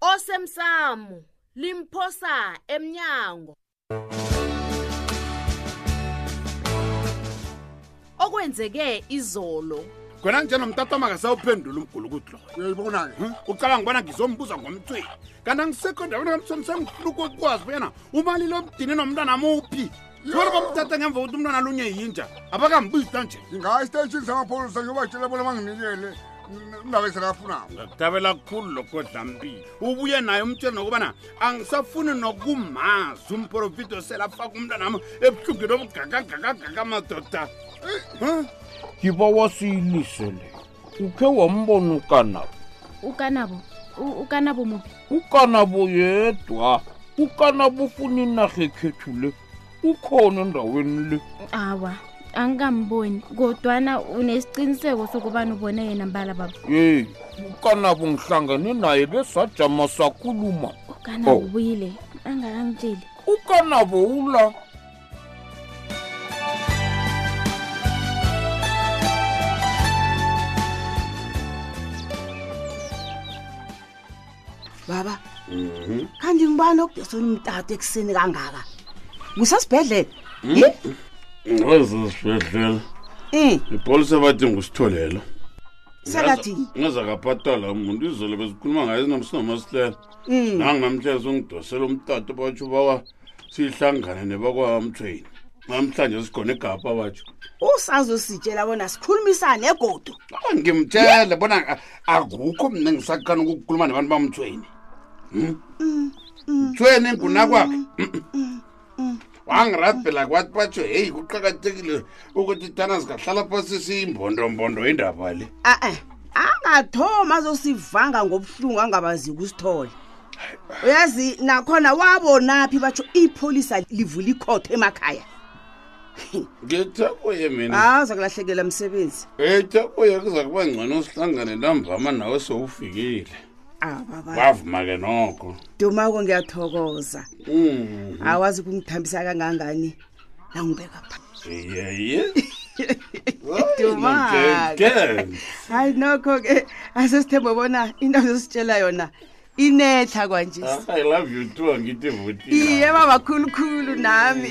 osemsamo limphosa emnyango okwenzeke izolo khona njena mtata makasawuphendula umgulukuthi lo uyayibona-ke hmm? ucabanga ubona ngizombuza ngomtsweni kanti angisekho ndaweni kamtsweni sengifuna ukukwazi bonyana umali lo mdini nomntwana muphi bona bamthatha ngemva kokuthi umntwana alunye yinja abakambizi kanje ngayesiteshini samapholisa ngiyobatshela bona banginikele indaba esekafunako ngakuthabela kukhulu lokho dlampile ubuye naye umtshela nokubana angisafuni nokumazi umprofito selafaka umntanami ebuhlungeni obugagagagagaga madoda ngiba wasiyilise leyo ukhe wambona ukanabo ukanabo u- ukanabo muphi ukanabo yedwa ukanabo ufuna inarha ekhethu le ukhona endaweni le awa angikamboni kodwana unesiqiniseko sokubana ubone yena mbala baba yeyi ukanabo ngihlangane naye besajama sakhuluma ukanabo Oh. ubuyile angakangitsheli ukanabo ula baba Mhm. kanti ngibani okudosela umtato ekuseni kangaka kusesibhedlela ye ngezesibhedlela um ipolisa bathi ngusitholela selathini ngeza kapatala umuntu izolo besikhuluma ngaye sinamsinamasilela um nanginamhlanje songidosela umtato batsho bawa sihlangane nebakwamthweni namhlanje sikhona egapa batsho usazositshela bona sikhulumisane egodo Ah, ngimtshele bona a- akukho mna ngisaqana ukukhuluma nabantu bamthweni Hmm? mthweni nguna kwakhe wangirabhela kwathi batsho heyi kuqakathekile ukuthi thana singahlala phasi siyimbondombondo indaba le a-e angathoma azosivanga ngobuhlungu angabazi kusithole uyazi nakhona wabonaphi batsho ipholisa livula ikhotho emakhaya ngithakuye mina hawu ah, zakulahlekela msebenzi ngithakuye kuza kuba ngcono sihlangane ntambama nawe sowufikile ah, wavuma ke noko dumako ngiyathokoza mm-hmm. awazi kungithambisa kangangani nangibeka phansi yeye dumake hayi nokho ke asesithembe bona into azositshela yona inetha kwanje i love you too angithi vuti iye baba khulukhulu nami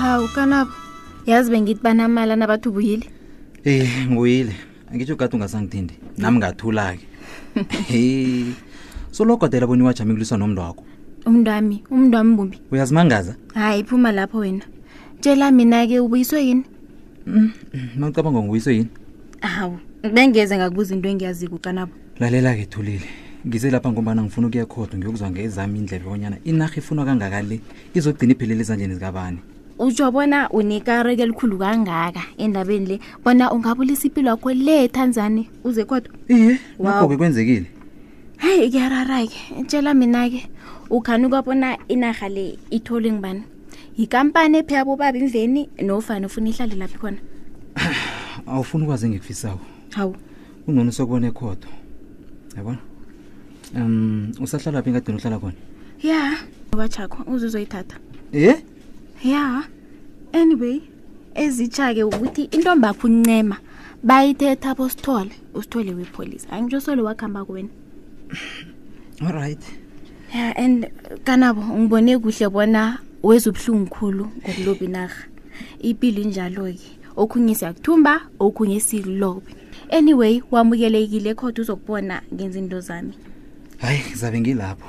hawu kanabo yazi bengithi banamali anabathi ubuyile Eh nguyile. Angitsho kade ungasangithindi. Nami ngathula ke. Hey. Sologodela boni wajama ikulisa nomntu wakho. umntu wami umntu wami bumbi Uyazimangaza? hayi phuma lapho wena tshela mina-ke ubuyiswe yini Mm. Mawucabanga ngokuyiso yini? Hawu, bengeze ngakubuza into engiyazi kucanabo. Lalela ke Thulile. Ngize lapha ngombana ngifuna ukuya khotho ngiyokuzwa ngezami indlebe bonyana inarha ifunwa kangaka le izogcina iphelele ezandleni zikabani. Utsho bona unekareke elikhulu kangaka endabeni le bona ungabulisa impilo yakho le eTanzania uze khotho. Iye, nakho ke kwenzekile. Hayi kuyarara ke. Tshela mina ke. Ukhani kwabona inarha le ithole ngibani? yikampani ephe abobaba imveni nofana ufuna ihlale laphi khona awufuni ukwazi engikufisako hawu unona usokubona ekhodo yabona um usahlala phi ngadini uhlala khona ya wachakho uzuzoyithatha ye ya anyway ezitsha-ke ukuthi intombakho uncema bayithetha bo sithole usithole wepholisa angitsho solo wakuhamba kuwena olright ya and kanabo ngibone kuhle bona weza ubuhlungu khulu ngokulobi narha ipilo injalo-ke okhunye siyakuthumba okhunye sikulobe anyway wamukelekile khodwa uzokubona ngenza into zami hayi ngizabe ngilapho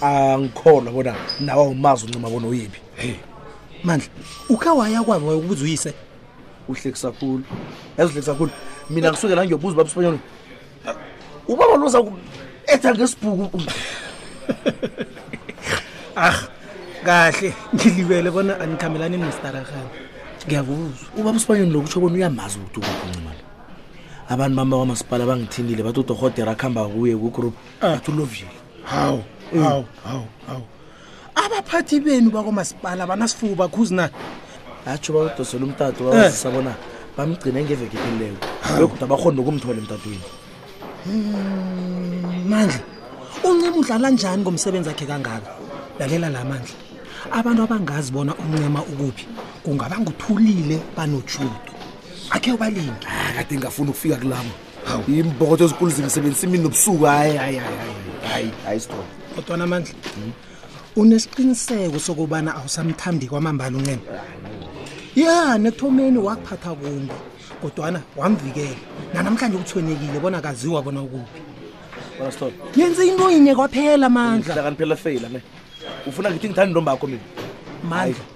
angikholwa bona nawa umazi uncima bona uyiphi mandla ukhe waya kwabi wayokubuza uyise uhlekisa khulu yazi uhlekisa khulu mina ngisuke la ngiyobuza ubaba sibanyoni ubaba loza etha ngesibhuku ah kahle ngilibele bona anikhamelani nestarahana ngiyakuzwa ubaba sibanyoni lokutsho bona uyamazi ukuthi ukuncimala abantu bami bakwamasipala bangithindile bathi udorhotera akuhamba kuye kugroup Ah. but ulovile hawu hawu hawu hawu abaphathi benu bakwamasipala banasifuba khuzi na atsho bawudosela umtato bawazisa bona bamgcine ngeveke iphelileko begoda bakhona nokumthola emtatweni Hmm, mandla uncema udlala njani ngomsebenzi akhe kangaka lalela la mandla abantu abangazi bona uncema ukuphi kungaba nguthulile banotshudu akhe ubalingi kade ngingafuni ukufika kulabo imbokotho ezikulu zingisebenzisa imini nobusuku hayi hayi hayi hayi hayi stop kodwana amandla unesiqiniseko sokubana awusamthandi kwamambala uncema ya nekuthomeni wakuphatha kumbi kodwana wamvikela nanamhlanje ukuthwenyekile bona kaziwa bona ukuphi yenze into yinye kwaphela mandla ufuna ngithi ngithanda intombakho mina mandla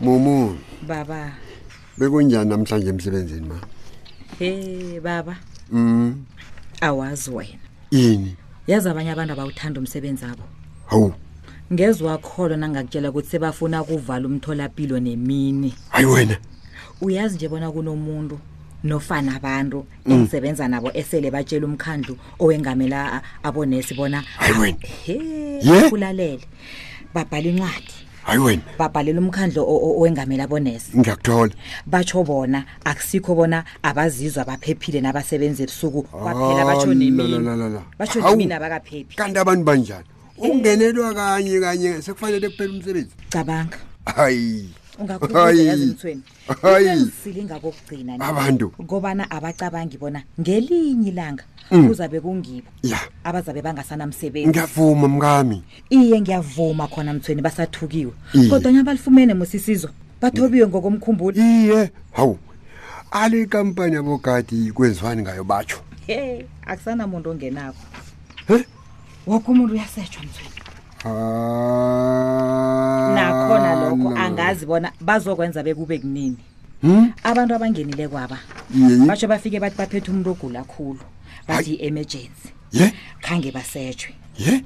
mumu baba bekunjani namhlanje emsebenzini ma he baba mm awazi wena ini yazi abanye abantu abawuthanda umsebenzi abo hawu ngezwa kholo nangakutshela ukuthi sebafuna ukuvala umtholapilo nemini hayi wena uyazi nje bona kunomuntu nofana abantu Mm. engisebenza nabo esele batshela umkhandlu owengamela a- abonesi bona Hayi wena. He, Ye? ulalele babhala incwadi hayi wena babhalela umkhandlu o- o- owengamela abonesi ngiyakuthola batsho bona akusikho bona abazizwa baphephile nabasebenza ebusuku kwaphela Ah, batsho la, la, nemini la, la, la. batsho Hawu. nemini abakaphephi kanti abantu banjani ungenelwa kanye kanye sekufanele kuphela umsebenzi cabanga hayi ungakhuluza Hayi. yazi mthweni Hayi. Isile ngakokugcina nje. Abantu. Kobana abacabangi bona ngelinye ilanga Mm. kuzabe kungibo Ya. abazabe bangasanamsebenzi. Ngiyavuma mkami. Iye ngiyavuma khona mthweni basathukiwe. Iye. Kodwa nya balifumene musisizo. Bathobiwe ngokomkhumbulo. Iye. Hawu. Ale ikampani yabogadi kwenziwani ngayo batsho. Hey, akusana muntu ongenako. He? Woke umuntu uyasetshwa mthweni. nakhona lokho angazi bona bazokwenza bekube kunini Hmm? abantu abangenile kwaba Yeye. basho bafike bathi baphethe umuntu ogula khulu bathi i-emergency ye khange basetshwe ye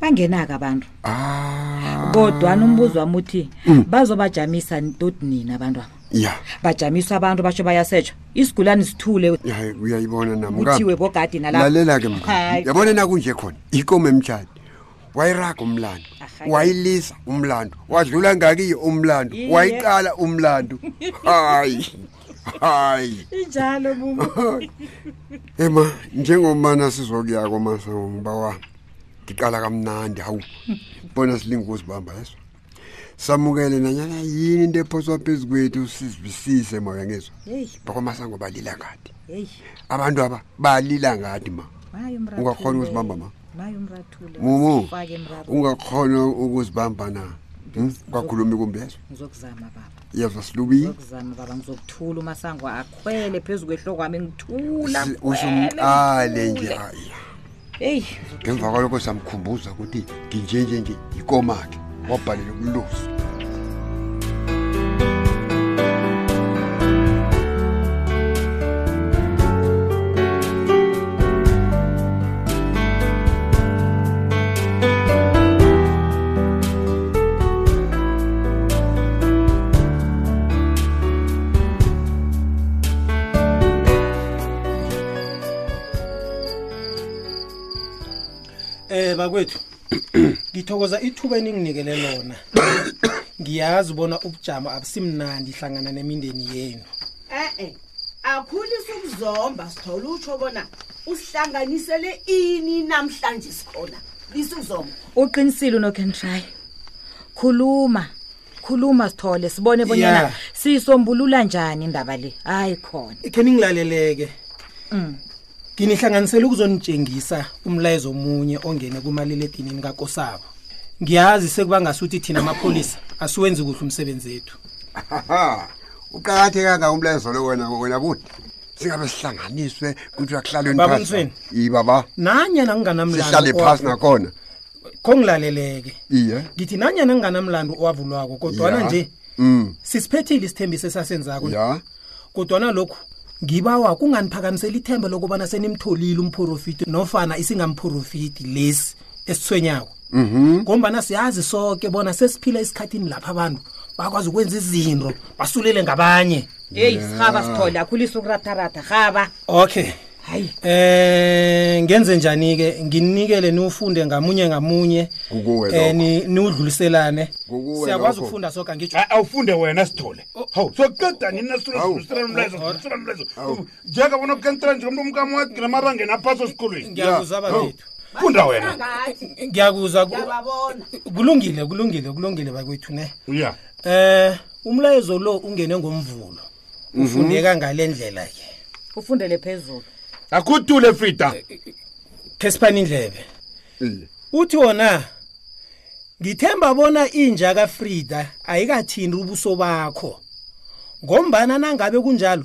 bangenaka abantu ah kodwana umbuzo wami uthi bazobajamisa toti nini abantu aba ya bajamiswa abantu basho bayasetshwa isigulane sithule ya uyayibona nam Kambe. kuthiwe bogadi nalapho lalela-ke mka Hayi. yabona nakunje khona ikomo emtshani wayiraga umlando Arhayi. wayilisa umlando wadlula ngakiyo umlando Iye. wayiqala umlando hayi hayi injalo mumu ema njengomana sizokuya komasango ngiba wami ngiqala kamnandi hawu bona silinga ukuzibamba yeso samukele nanyana yini into ephoswa phezu kwethu sizwisise moya ngizwa bakwamasango balila ngadi abantu aba balila ngadi ma ungakhona ukuzibamba ma mumu ungakhona ukuzibamba na hmm? kwakhulumi kumbezwa yezwa silubi zokuzana baba ngizokuthula umasango akhwele phezu kwehloko wami ngithula Si- usho ngiqale nje hayi eyi ngemva kwalokho samkhumbuza ukuthi nginjenje nje yikomakhe wabhalela umlusi Eh bakwethu. Ngithokoza ithuba eninginikele lona. Ngiyazi bona ubujamo abusimnandi hlangana nemindeni yenu. Eh eh akhulisa ukuzomba sithole utsho bona usihlanganisele ini namhlanje sikhona lisa ukuzomba uqinisile unokentry khuluma khuluma sithole sibone bonyana yeah. siyisombulula njani indaba le hayi khona ikhe ningilaleleke mm. nginihlanganisela ukuzonitshengisa umlayezo omunye ongene kumaliledinini kakosabo ngiyazi sekuba ngasuthi thina amapholisa asiwenzi kuhle umsebenzi wethu uqakatheke kangaka umlayezo lo wena wena buti singabe sihlanganiswe kuthi uyakuhlalweni Baba phasi. Mswini. Iye, baba nanyana nginganamlando sihlale phasi owavu- nakhona khongilaleleke iye ngithi nanyana nginganamlando owavulwako kodwana Ya. nje Mm. sisiphethile isithembiso esasenzako ya kodwana lokhu ngibawa kunganiphakamisela ithemba lokubana senimtholile umphorofidi nofana isingamphorofidi lesi esithwenyako mhm. ngombana siyazi soke bona sesiphila esikhathini lapha abantu bakwazi ukwenza izinto basulele ngabanye heyi sihaba sithole akhulisa ukuratharatha haba okay hayi eh ngenze njani ke nginikele niwufunde ngamunye ngamunye eh niwudluliselane siyakwazi ukufunda soka ngitsho awufunde wena sithole oh. hawu soqeda nina sulusulana umlayezo sulusulana umlayezo njengabona ukukentela nje umuntu omkami wathi nginamabangeni aphasi esikolweni ngiyakuzwa bakwethu funda wena ngiyakuzwa kulungile kulungile kulungile bakwethu ne ya eh umlayezo lo ungene ngomvulo mhm. ufundeka ngale ndlela ke ufundele phezulu akhuthule fita eh, eh, eh, khe siphani indlebe uthi wona ngithemba bona inja kafrida ayikathinti ubuso bakho ngombana nangabe kunjalo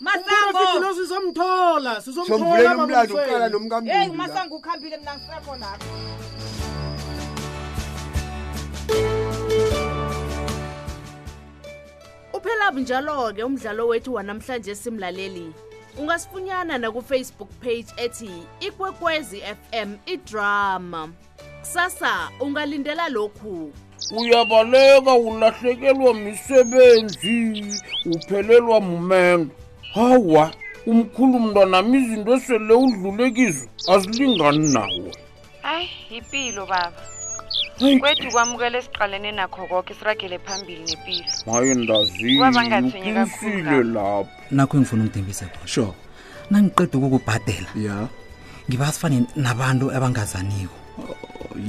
masango lo sizomthola sizomthola umlando uqala nomkambu hey masango ukhambile mina ngisekho lapha uphela bunjalo-ke umdlalo wethu wanamhlanje simlaleli ungasifunyana nakufacebook page ethi ikwekwezi fm idrama kusasa ungalindela lokhu uyabaleka ulahlekelwa misebenzi uphelelwa mumengo hawa umkhulu mntwanami izinto esele udlule kizo azilingani nawe hayi yipilo baba kwethu kwamukela esiqalene nakho koke siragele phambili nepilo maye ndaziuqinisile lapho nakho engifuna umdembise khona sure nangiqeda ukukubhadela ya ngiba sifane nabantu abangazaniko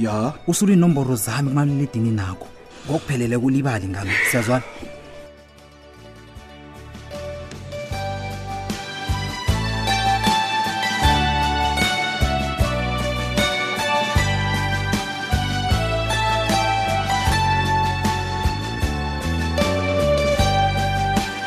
ya usula iinomboro zami kumaliledini nakho ngokuphelele kulibali ngalo siyazwana